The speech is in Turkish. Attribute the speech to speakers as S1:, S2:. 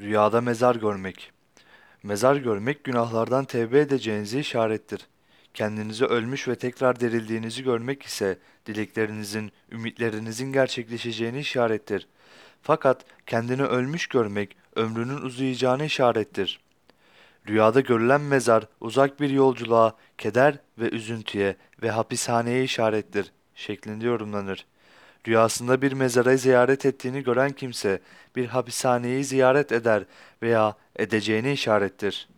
S1: Rüyada mezar görmek. Mezar görmek günahlardan tevbe edeceğinizi işarettir. Kendinizi ölmüş ve tekrar dirildiğinizi görmek ise dileklerinizin, ümitlerinizin gerçekleşeceğini işarettir. Fakat kendini ölmüş görmek ömrünün uzayacağını işarettir. Rüyada görülen mezar uzak bir yolculuğa, keder ve üzüntüye ve hapishaneye işarettir şeklinde yorumlanır. Rüyasında bir mezara ziyaret ettiğini gören kimse bir hapishaneyi ziyaret eder veya edeceğini işarettir.